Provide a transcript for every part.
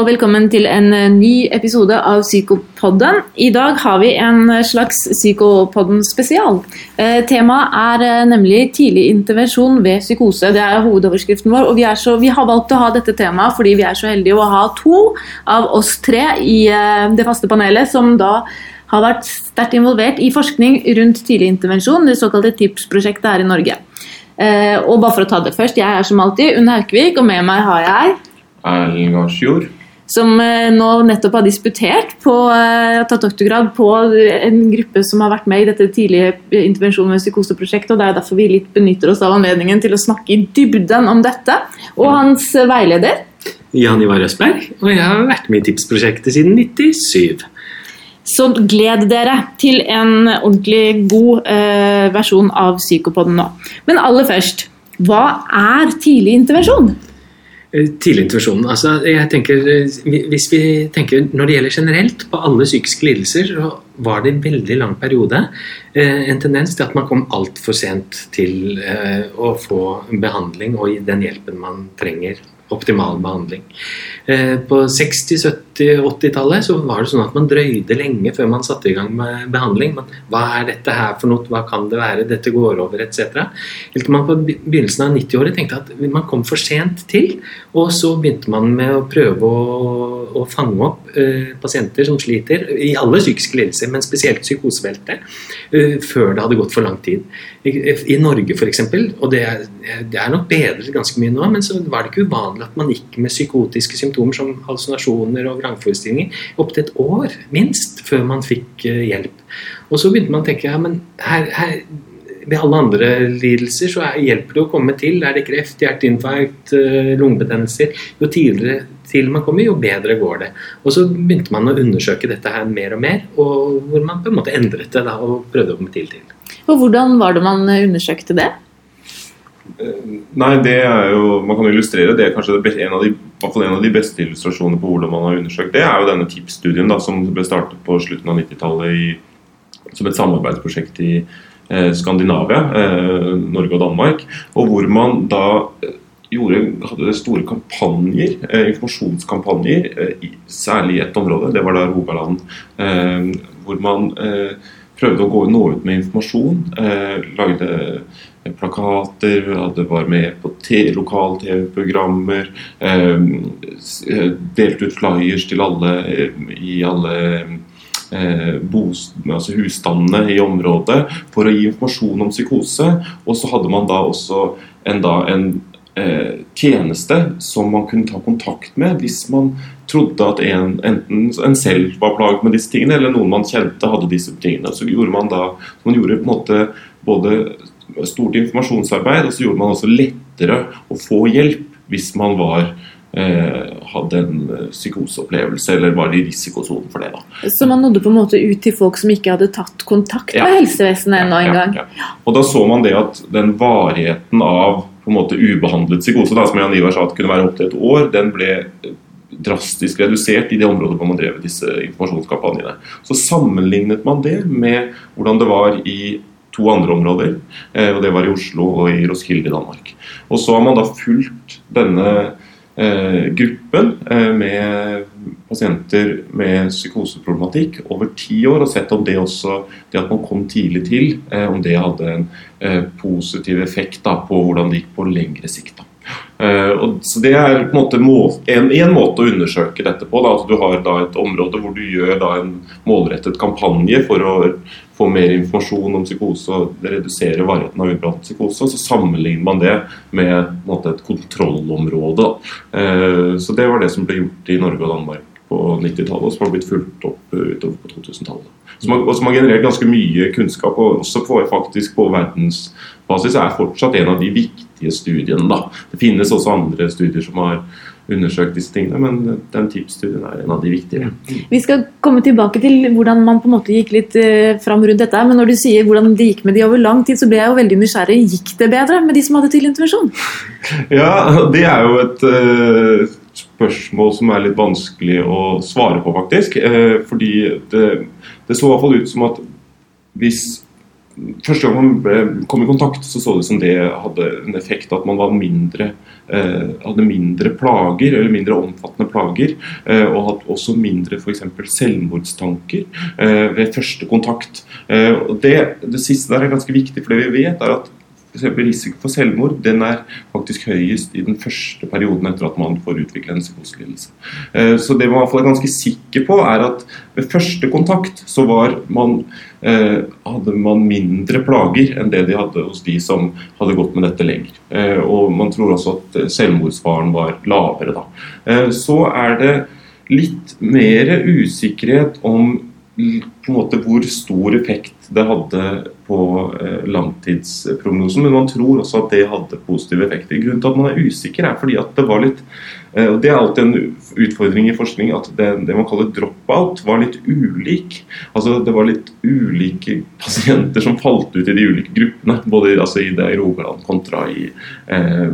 og velkommen til en eh, ny episode av Psykopodden. I dag har vi en slags Psykopodden spesial. Eh, temaet er eh, nemlig tidlig intervensjon ved psykose. Det er hovedoverskriften vår. og vi, så, vi, har valgt å ha dette temaet fordi vi er så heldige å ha to av oss tre i eh, det faste panelet som da har vært sterkt involvert i forskning rundt tidlig intervensjon, det såkalte TIPS-prosjektet her i Norge. Eh, og bare for å ta det først, Jeg er som alltid Unn Haukvik, og med meg har jeg Erlend Garsjord. Som eh, nå nettopp har disputert på, eh, tatt doktorgrad på en gruppe som har vært med i dette tidlige intervensjonen med psykoseprosjektet. og Det er derfor vi litt benytter oss av anledningen til å snakke i dybden om dette. Og hans veileder. Jan Ivar Østberg, og jeg har vært med i Tipsprosjektet siden 97. Så gled dere til en ordentlig god eh, versjon av Psykopoden nå. Men aller først, hva er tidlig intervensjon? Eh, tidlig intervensjon. Altså, jeg tenker, eh, hvis vi tenker Når det gjelder generelt på alle psykiske lidelser, så var det en veldig lang periode eh, en tendens til at man kom altfor sent til å få behandling og den hjelpen man trenger optimal behandling. Eh, på 60-, 70-, 80-tallet så var det sånn at man drøyde lenge før man satte i gang med behandling. Men, hva er dette her for noe, hva kan det være, dette går over, etc. Helt til man på begynnelsen av 90-året tenkte at man kom for sent til. Og så begynte man med å prøve å, å fange opp uh, pasienter som sliter, i alle psykiske lidelser, men spesielt psykosefeltet, uh, før det hadde gått for lang tid. I, i Norge f.eks., og det er, det er nok bedret ganske mye nå, men så var det ikke uvanlig at man gikk med psykotiske symptomer som hallusinasjoner og vrangforestillinger opptil et år minst før man fikk eh, hjelp. Og så begynte man å tenke ja, men her, her ved alle andre lidelser så hjelper det å komme til. Er det kreft, hjerteinfarkt, eh, lungebetennelser Jo tidligere til man kommer, jo bedre går det. Og så begynte man å undersøke dette her mer og mer, og hvor man på en måte endret det da, og prøvde å komme til til. Og Hvordan var det man undersøkte det? Nei, det er jo, Man kan illustrere det. Kanskje en av de, en av de beste illustrasjonene på hvordan man har undersøkt det, er jo denne TIPS-studien som ble startet på slutten av 90-tallet som et samarbeidsprosjekt i eh, Skandinavia, eh, Norge og Danmark. Og hvor man da eh, gjorde, hadde store kampanjer, eh, informasjonskampanjer, eh, særlig i ett område, det var da Rogaland, eh, hvor man prøvde å gå, nå ut med informasjon. lagde plakater, hadde var med på lokal-TV-programmer. Eh, delte ut flyers til alle i alle eh, altså husstandene i området for å gi informasjon om psykose. Og så hadde man da også en, da, en eh, tjeneste som man kunne ta kontakt med hvis man trodde at en, enten en selv var plaget med disse tingene, eller noen man kjente hadde disse tingene. Så gjorde man da man gjorde på en måte både stort informasjonsarbeid, og så gjorde man også lettere å få hjelp hvis man var eh, hadde en eh, psykoseopplevelse eller var i risikosonen for det. da. Så man nådde på en måte ut til folk som ikke hadde tatt kontakt ja. med helsevesenet ennå ja, engang? Ja, Og da så man det at den varigheten av på en måte ubehandlet psykose, da, som Jan Ivar sa at kunne være opptil et år, den ble drastisk redusert i det området hvor man drev disse informasjonskampanjene. Så sammenlignet man det med hvordan det var i to andre områder. Eh, og Det var i Oslo og i Roskilde i Danmark. Og Så har man da fulgt denne eh, gruppen eh, med pasienter med psykoseproblematikk over ti år, og sett om det også, det at man kom tidlig til, eh, om det hadde en eh, positiv effekt da, på hvordan det gikk på lengre sikt. da. Uh, så Det er på en måte en, en, måte å undersøke dette på. Da. Altså, du har da et område hvor du gjør da en målrettet kampanje for å få mer informasjon om psykose og redusere varigheten av utbredt psykose. Så sammenligner man det med måte, et kontrollområde. Uh, så Det var det som ble gjort i Norge og Danmark på 90-tallet, som har blitt fulgt opp utover på 2000-tallet. Som, som har generert ganske mye kunnskap, og også på, faktisk på verdensbasis er fortsatt en av de viktige studiene. Da. Det finnes også andre studier som har undersøkt disse tingene, men den TIPS-studien er en av de viktige. Vi skal komme tilbake til hvordan man på en måte gikk litt uh, fram rundt dette. Men når du sier hvordan det gikk med de over lang tid, så ble jeg jo veldig nysgjerrig. Gikk det bedre med de som hadde tidlig intervensjon? Ja, det er jo et uh, spørsmål som er litt vanskelig å svare på, faktisk. Uh, fordi det, det så i hvert fall ut som at hvis Første gang man ble, kom i kontakt, så så det som det hadde en effekt at man mindre, eh, hadde mindre plager, eller mindre omfattende plager. Eh, og hadde også mindre f.eks. selvmordstanker eh, ved første kontakt. Eh, og det, det siste der er ganske viktig, for det vi vet er at f.eks. risiko for selvmord den er faktisk høyest i den første perioden etter at man får utvikle en psykoselidelse. Eh, så det man er ganske sikker på, er at ved første kontakt så man, eh, hadde man mindre plager enn det de hadde hos de som hadde gått med dette lenger. Eh, og man tror også at selvmordsfaren var lavere da. Så er det litt mer usikkerhet om på en måte hvor stor effekt det hadde på eh, langtidsprognosen, men man tror også at det hadde positive effekter. Grunnen til at man er usikker, er fordi at det var litt eh, og Det er alltid en utfordring i forskning at det, det man kaller drop-out, var litt ulik. Altså Det var litt ulike pasienter som falt ut i de ulike gruppene. Både altså, i det i Rogaland kontra i, eh,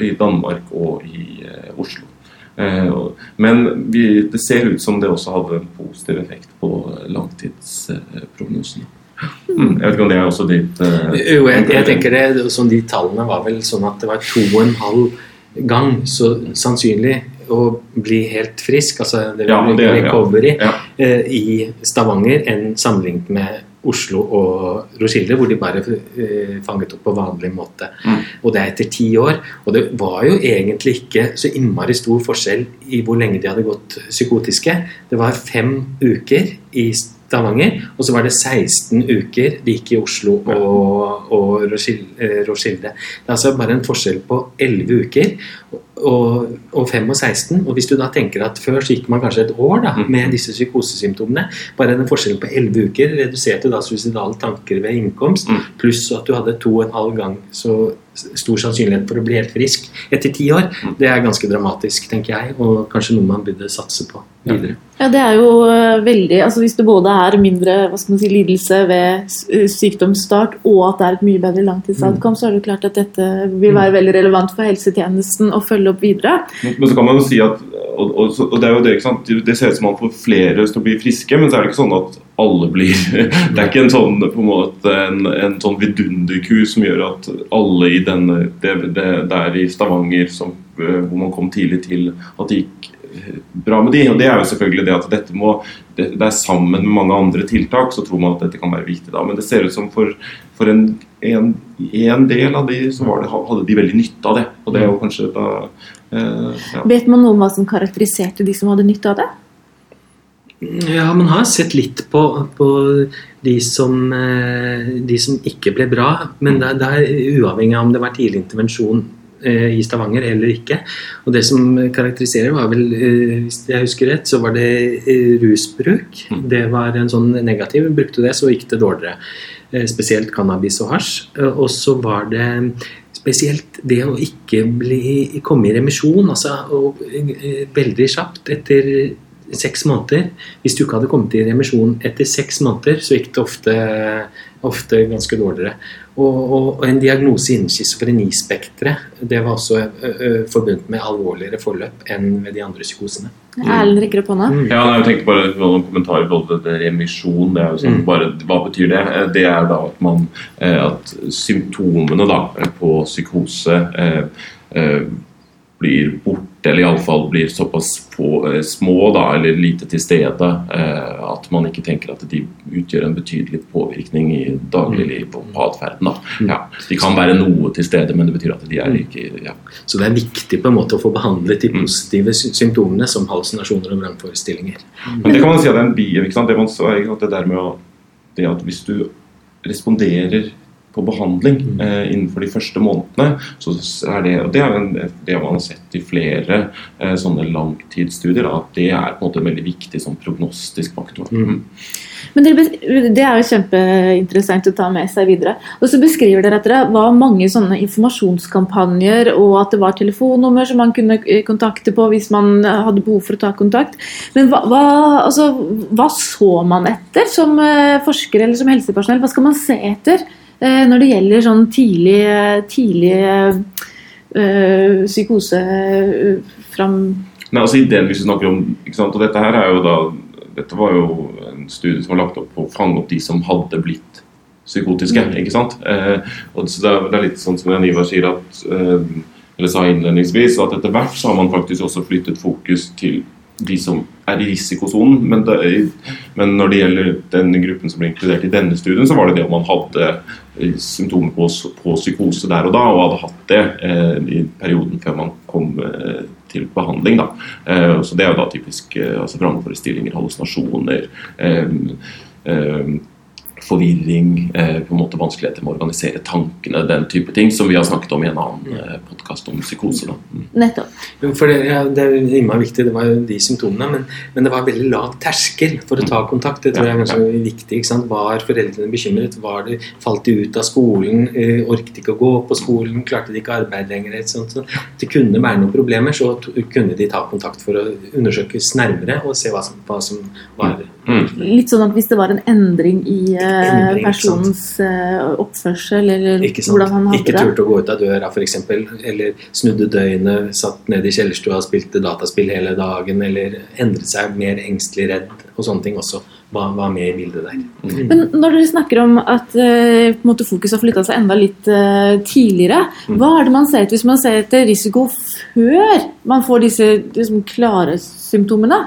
i Danmark og i eh, Oslo. Eh, men vi, det ser ut som det også hadde en positiv effekt på langtidsprognosen. Mm, jeg vet ikke om det er også ditt uh, Jo, jeg, jeg, tenker det, sånn, De tallene var vel sånn at det var to og en halv gang så sannsynlig å bli helt frisk, altså det, ja, det recovery, ja. Ja. Uh, i Stavanger enn sammenlignet med Oslo og Roskilde, hvor de bare uh, fanget opp på vanlig måte. Mm. Og det er etter ti år. Og det var jo egentlig ikke så innmari stor forskjell i hvor lenge de hadde gått psykotiske. Det var fem uker i Stavanger, og så var det 16 uker de gikk i Oslo og, og eh, Roskilde. Det er altså bare en forskjell på 11 uker og, og 5 og 16. Og hvis du da tenker at før så gikk man kanskje et år da, mm. med disse psykosesymptomene, bare den forskjellen på 11 uker reduserte da suicidale tanker ved innkomst, mm. pluss at du hadde to og en halv gang så stor sannsynlighet for å bli helt frisk etter ti år, mm. det er ganske dramatisk, tenker jeg, og kanskje noe man burde satse på videre. Ja, det er jo eh, veldig altså Hvis det både er mindre hva skal man si, lidelse ved sykdomsstart og at det er et mye bedre langtidsadkomst, så er det klart at dette vil være veldig relevant for helsetjenesten å følge opp videre. Men så kan man jo si at og, og, og det er jo det, ikke sant? det ser ut som man får flere til å bli friske, men så er det ikke sånn at alle blir Det er ikke en sånn på en måte en, en sånn vidunderku som gjør at alle i denne det, det, Der i Stavanger som, eh, hvor man kom tidlig til at det gikk bra med de, og det er jo selvfølgelig det at dette må det, det, er sammen med mange andre tiltak, så tror man at dette kan være viktig da. Men det ser ut som for, for en, en, en, del av de så det, hadde de veldig nytte av det. Og det er jo kanskje da eh, ja. Vet man noe om hva som karakteriserte de som hadde nytte av det? Ja, man har sett litt på, på de, som, eh, de, som, ikke ble bra. Men det, det er uavhengig av om det var tidlig intervensjon i Stavanger eller ikke. Og det som karakteriserer, var vel, eh, hvis jeg husker rett, så var det eh, rusbruk. Mm. Det var en sånn negativ. Brukte det, så gikk det dårligere. Spesielt cannabis og hasj. Og så var det spesielt det å ikke bli, komme i remisjon, altså og, veldig kjapt etter seks måneder. Hvis du ikke hadde kommet i remisjon etter seks måneder, så gikk det ofte, ofte ganske dårligere. Og, og, og en diagnose innen schizofrenispekteret det var også ø, ø, forbundet med alvorligere forløp enn ved de andre psykosene. Erlend rekker opp hånda. Mm. Ja, jeg tenkte bare noen kommentarer på det remisjon. det er jo sånn, mm. bare, Hva betyr det? Eh, det er da at, man, eh, at symptomene da, på psykose eh, eh, blir borte, eller iallfall blir såpass få, eh, små da, eller lite til stede eh, at man ikke tenker at de utgjør en betydelig påvirkning i dagligliv og på atferden. Mm. Ja, de kan være noe til stede, men det betyr at de er ikke ja. Så det er viktig på en måte å få behandlet de mm. positive symptomene som halsinasjoner og vrangforestillinger. Men det kan man si at det er en bivirkning. Det, man, det der med å, det at hvis du responderer på behandling mm. eh, innenfor de første månedene. Så er det, og det, er en, det man har sett i flere eh, sånne langtidsstudier, at det er på en måte en veldig viktig sånn prognostisk faktor. Mm. Men det, det, er jo kjempeinteressant å ta med seg videre. Og så beskriver dere at det var mange sånne informasjonskampanjer, og at det var telefonnummer som man kunne eh, kontakte på hvis man hadde behov for å ta kontakt. Men hva, hva, altså, hva så man etter som eh, forsker eller som helsepersonell? Hva skal man se etter? Eh, når det gjelder sånn tidlig, tidlig øh, psykose fram Nei, altså ideen hvis vi snakker om, ikke sant, og dette her er jo da dette var jo en studie som var lagt opp på å fange opp de som hadde blitt psykotiske. ikke sant? Eh, og det er litt sånn som Jan Ivar sier at eh, eller sa innledningsvis, at etter hvert så har man faktisk også flyttet fokus til de som er i risikosonen. Men, det, men når det gjelder den gruppen som ble inkludert i denne studien, så var det det om man hadde eh, symptomer på, på psykose der og da, og hadde hatt det eh, i perioden før man kom eh, til behandling. Eh, så Det er jo da typisk eh, altså vrangforestillinger, hallusinasjoner. Eh, forvirring, eh, på en måte vanskeligheter med å organisere tankene, den type ting, som vi har snakket om i en annen eh, podkast om psykose. Da. Mm. Nettopp. For det, ja, det er innmari viktig, det var jo de symptomene, men, men, det var veldig lav terskel for å ta mm. kontakt. Det tror jeg er ganske viktig. ikke sant? Var foreldrene bekymret? Var det, falt de ut av skolen? Eh, orket ikke å gå på skolen? Klarte de ikke arbeid lenger? Sånt, så det kunne være noen problemer, så kunne de ta kontakt for å undersøkes nærmere og se hva som, hva som var mm. Litt sånn at hvis det var en endring i endring, personens uh, oppførsel, eller hvordan han hadde det. Ikke turte å gå ut av døra, f.eks., eller snudde døgnet, satt nede i kjellerstua og spilte dataspill hele dagen, eller endret seg mer engstelig redd, og sånne ting også var, var med i bildet der. Mm. Men når dere snakker om at uh, fokus har flytta seg enda litt uh, tidligere, mm. hva er det man ser etter hvis man ser etter risiko før man får disse liksom, klare symptomene?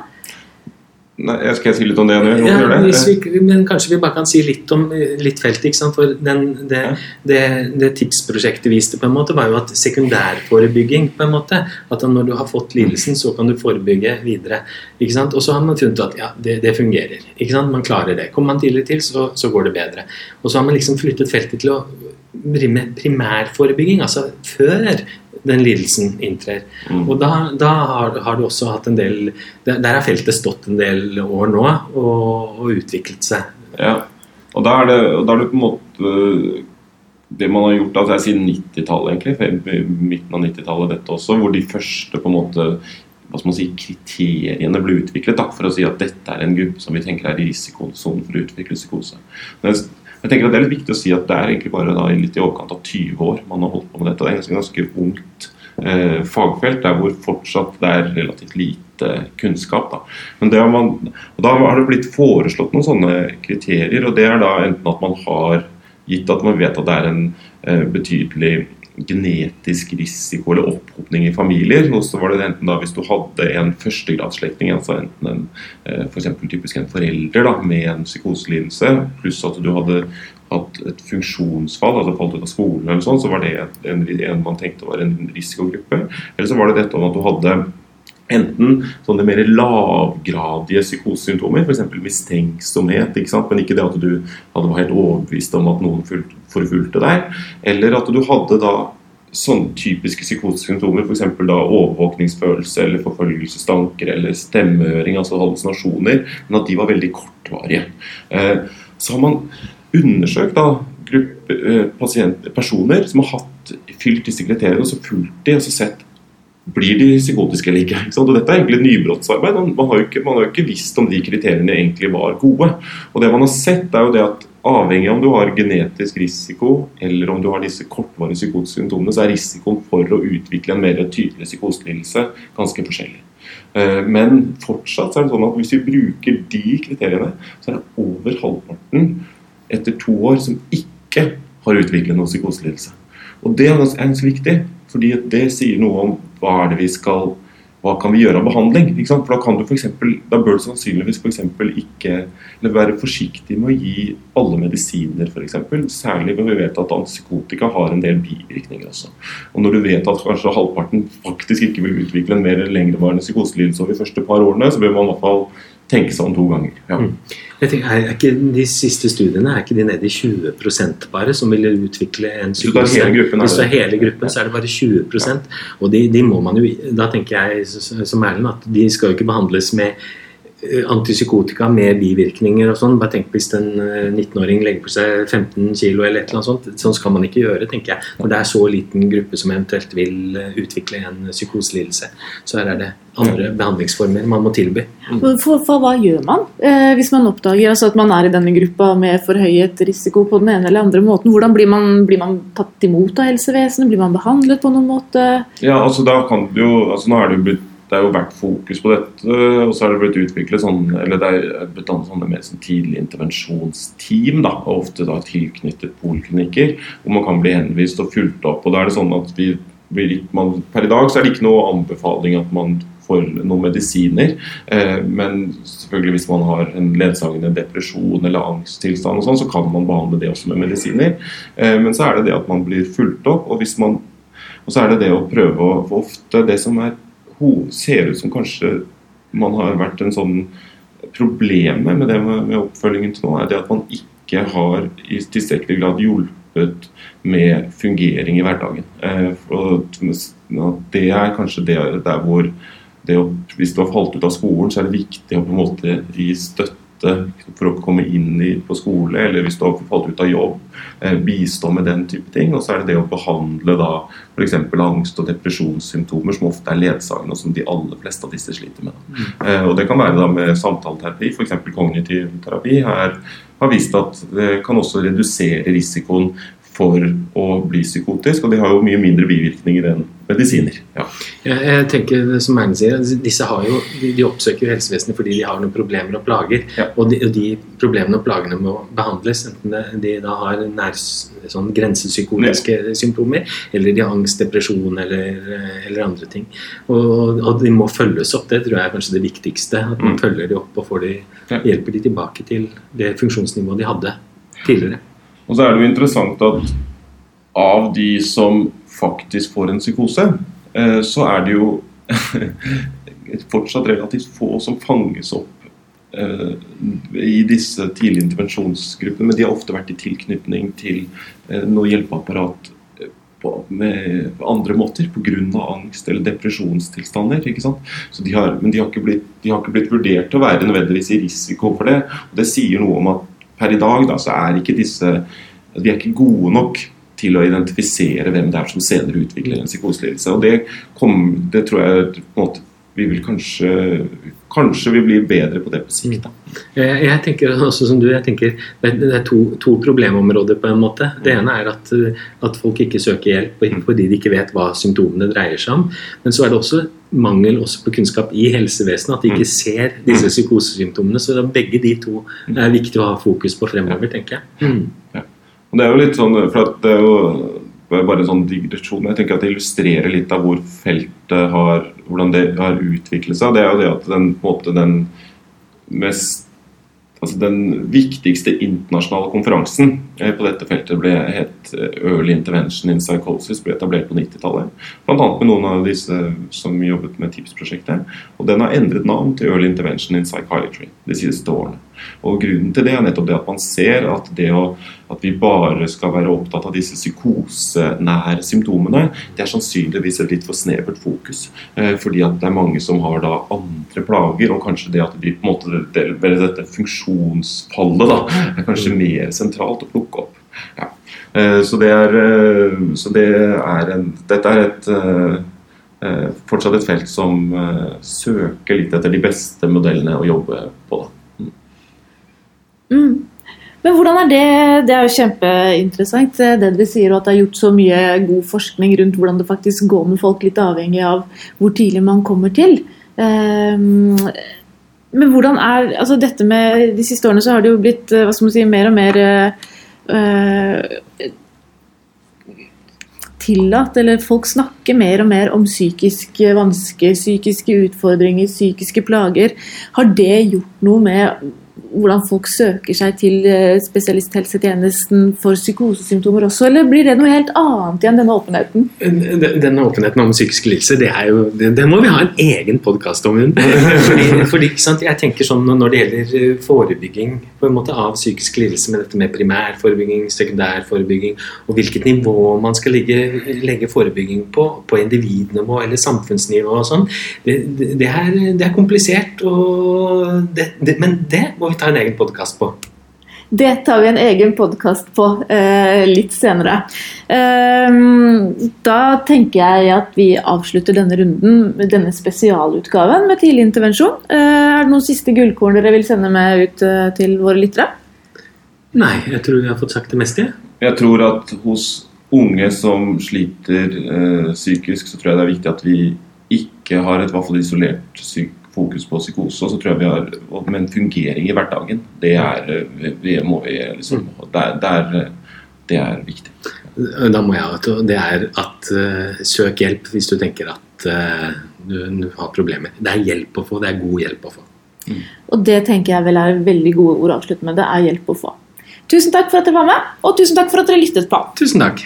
Nei, skal jeg si litt om det nå? Ja, vi, men kanskje vi bare kan si litt om litt feltet. For den, det, ja. det, det, tipsprosjektet viste, på en måte var jo at sekundærforebygging på en måte, At når du har fått lidelsen, så kan du forebygge videre. ikke sant? Og så har man funnet at ja, det, det fungerer. ikke sant? Man klarer det. Kommer man tidlig til, så, så går det bedre. Og så har man liksom flyttet feltet til å primærforebygging, altså før den lidelsen inntrer. Mm. Og da, da har, har, du også hatt en del Der, har feltet stått en del år nå og, og utviklet seg. Ja, og da er det, da er det på en måte det man har gjort altså sier 90-tallet, egentlig, midten av 90-tallet, dette også, hvor de første på en måte hva skal man si, kriteriene ble utviklet da, for å si at dette er en gruppe som vi tenker er i risikosonen for å utvikle psykose. Men jeg tenker at Det er litt viktig å si at det er egentlig bare da, litt i overkant av 20 år man har holdt på med dette. Det er et ganske ungt eh, fagfelt der hvor fortsatt det er relativt lite kunnskap. Da. Men det har man, og da har det blitt foreslått noen sånne kriterier. og det er da enten at man har gitt at man vet at det er en eh, betydelig genetisk risiko eller opphopning i familier. Og så var det enten da hvis du hadde en førstegradsslektning, altså enten en eh, for typisk en forelder da, med en psykoselidelse, pluss at du hadde hatt et funksjonsfall, altså falt ut av skolen eller sånn, så var det en, en man tenkte var en risikogruppe. Eller så var det dette om at du hadde Enten sånne mer lavgradige psykosesymptomer, f.eks. mistenksomhet, ikke men ikke det at du hadde vært helt overbevist om at noen forfulgte deg. Eller at du hadde da sånne typiske psykosesymptomer, f.eks. overvåkningsfølelse eller forfølgelsestanker eller stemmehøring, altså hallusinasjoner, men at de var veldig kortvarige. Eh, så har man undersøkt da, gruppe, eh, pasient, personer som har hatt, fylt disse kriteriene, og så fulgt de og så sett blir de psykotiske eller ikke. ikke og Dette er egentlig nybrottsarbeid. Man har, ikke, man har, jo ikke, visst om de kriteriene egentlig var gode. Og det man har sett, er jo det at avhengig av om du har genetisk risiko eller om du har disse kortvarige psykotiske symptomene, så er risikoen for å utvikle en mer tydelig psykoselidelse ganske forskjellig. Eh, men fortsatt er det sånn at hvis vi bruker de kriteriene, så er det over halvparten etter to år som ikke har utviklet noen psykoselidelse. Og det er ganske viktig, fordi det sier noe om hva er det vi skal hva kan vi gjøre av behandling? For Da kan du for eksempel, da bør du sannsynligvis for ikke være forsiktig med å gi alle medisiner, f.eks. Særlig når vi vet at antipsykotika har en del bivirkninger også. Og når du vet at kanskje halvparten faktisk ikke vil utvikle en mer lengrevarende psykoselidelse over de første par årene, så bør man i hvert fall tenke seg om to ganger. Ja. Mm. Tenker, er ikke De siste studiene er ikke de nede i 20% bare som vil utvikle en psykose? Hvis du tar hele gruppen, så er det bare 20 ja. Og de, de, må man jo Da tenker jeg som Erlend at de skal jo ikke behandles med antipsykotika med bivirkninger og sånn. Bare tenk hvis en 19-åring eh, legger på seg 15 kg eller et eller annet sånt. Sånn skal man ikke gjøre, tenker jeg. Når det er så liten gruppe som eventuelt vil eh, utvikle en psykoselidelse. Så her er det andre behandlingsformer man må tilby. For, for hva gjør man eh, hvis man oppdager altså at man er i denne gruppa med forhøyet risiko på den ene eller andre måten? Hvordan blir man, blir man tatt imot av helsevesenet? Blir man behandlet på noen måte? Ja, altså da kan du jo, altså Nå er det jo blitt det har jo vært fokus på dette, og så har det blitt utviklet sånn, eller det er blitt annet sånne mer sånn tidlig intervensjonsteam, da, og ofte da tilknyttet poliklinikker, hvor man kan bli henvist og fulgt opp. og da er det sånn at vi blir, man, Per i dag så er det ikke noe anbefaling at man får noen medisiner, eh, men selvfølgelig hvis man har en ledsagende depresjon eller angsttilstand, og sånn, så kan man behandle det også med medisiner. Eh, men så er det det at man blir fulgt opp, og, hvis man, og så er det det å prøve å få ofte det som er ser ut som kanskje man har vært en sånn Problemet med det med, oppfølgingen til nå, er det at man ikke har i tilstrekkelig grad hjulpet med fungering i hverdagen. Eh, det er kanskje det der hvor å, Hvis du har falt ut av skolen, så er det viktig å på en måte gi støtte for å komme inn i, på skole, eller hvis du har falt ut av jobb, eh, bistå med den type ting. Og så er det det å behandle da f.eks. angst- og depresjonssymptomer, som ofte er ledsagende, og som de aller fleste av disse sliter med. Mm. Eh, og Det kan være da med samtaleterapi, f.eks. kognitiv terapi, her har vist at det kan også redusere risikoen for å bli psykotisk, og de har jo mye mindre bivirkninger enn medisiner. Ja. Jeg, jeg tenker som Erne sier, disse har jo, de, de oppsøker jo helsevesenet fordi de har noen problemer og plager. Ja. Og, de, og, de, problemene og plagene må behandles, enten de da har nær, sånn grensepsykotiske ja. symptomer, eller de har angst, depresjon eller, eller andre ting. Og, og, de må følges opp. Det tror jeg er kanskje det viktigste. At man mm. følger de opp og får de, hjelper de tilbake til det funksjonsnivået de hadde tidligere. Og så er det jo interessant at av de som faktisk får en psykose, eh, så er det jo fortsatt relativt få som fanges opp eh, i disse tidlige intervensjonsgruppene. Men de har ofte vært i tilknytning til eh, noe hjelpeapparat på, med andre måter pga. angst eller depresjonstilstander. ikke sant? De har, men de har, blitt, de har, ikke blitt, vurdert til å være nødvendigvis i risiko for det. og Det sier noe om at per i dag da, så er ikke disse Vi er ikke gode nok til å identifisere hvem det er som senere utvikler en psykoselidelse. Og det, kom, det tror jeg måte vi vil kanskje Kanskje vi blir bedre på det på sikt. da. Jeg, jeg tenker også som du, jeg tenker det er to, to, problemområder på en måte. Det ene er at, at folk ikke søker hjelp fordi de ikke vet hva symptomene dreier seg om. Men så er det også mangel også på kunnskap i helsevesenet, at de ikke mm. ser disse mm. psykosesymptomene. Så begge de to er viktig å ha fokus på fremover, tenker jeg. Mm. Og det er jo litt sånn, for det er jo bare en sånn digresjon. Jeg tenker at Det illustrerer litt av hvor feltet har, hvordan det har utviklet seg. Det er jo det at den, på en måte, den mest altså Den viktigste internasjonale konferansen på dette feltet ble het eh, Early Intervention in Psychosis, ble etablert på 90-tallet. Bl.a. med noen av disse som jobbet med TIPS-prosjektet. Og den har endret navn til Early Intervention in Psychiatry de siste årene. Og Grunnen til det er nettopp det at man ser at det å, at vi bare skal være opptatt av disse psykosenære symptomene, det er sannsynligvis et litt for snevert fokus. Eh, fordi at det er mange som har da andre plager, og kanskje det at de på en måte, det, dette funksjonsfallet da, er kanskje mer sentralt å plukke opp. Ja. Eh, så, det er, eh, så det er en, dette er et fortsatt et felt som søker litt etter de beste modellene å jobbe på. da. Mm. Men hvordan er det Det er jo kjempeinteressant det dere sier, at det er gjort så mye god forskning rundt hvordan det faktisk går med folk, litt avhengig av hvor tidlig man kommer til. Um, men hvordan er altså dette med De siste årene så har det jo blitt hva skal man si, mer og mer uh, tillatt, eller folk snakker mer og mer om psykiske vansker, psykiske utfordringer, psykiske plager. Har det gjort noe med hvordan folk søker seg til eh, spesialisthelsetjenesten for psykosesymptomer også, eller blir det noe helt annet igjen, denne åpenheten? Denne åpenheten om psykiske lidelser, det er jo, den må vi ha en egen podkast om. fordi, fordi jeg tenker sånn Når det gjelder eh, forebygging på en måte av psykiske lidelser, med dette med primærforebygging, sekundærforebygging, og hvilket nivå man skal legge, legge forebygging på, på individnivå eller samfunnsnivå og sånn, det, det, det, er, det, er, komplisert. Og men det må vi ta en egen podkast på? Det tar vi en egen podkast på eh, litt senere. Eh, da tenker jeg at vi avslutter denne runden med denne spesialutgaven med tidlig intervensjon. Eh, er det noen siste gullkorn dere vil sende med ut eh, til våre lyttere? Nei, jeg tror vi har fått sagt det meste. Jeg tror at hos unge som sliter eh, psykisk, så tror jeg det er viktig at vi ikke har et hvert fall isolert syk fokus på psykose, så tror jeg vi har Men fungering i hverdagen, det er vi, må vi liksom det er, det er, det er viktig. Da må jeg Det er at uh, søk hjelp hvis du tenker at uh, du, du, har problemer. Det er hjelp å få. Det er god hjelp å få. Mm. Og det tenker jeg vel er veldig gode ord å avslutte med. Det er hjelp å få. Tusen takk for at dere var med, og tusen takk for at dere lyttet på. Tusen takk.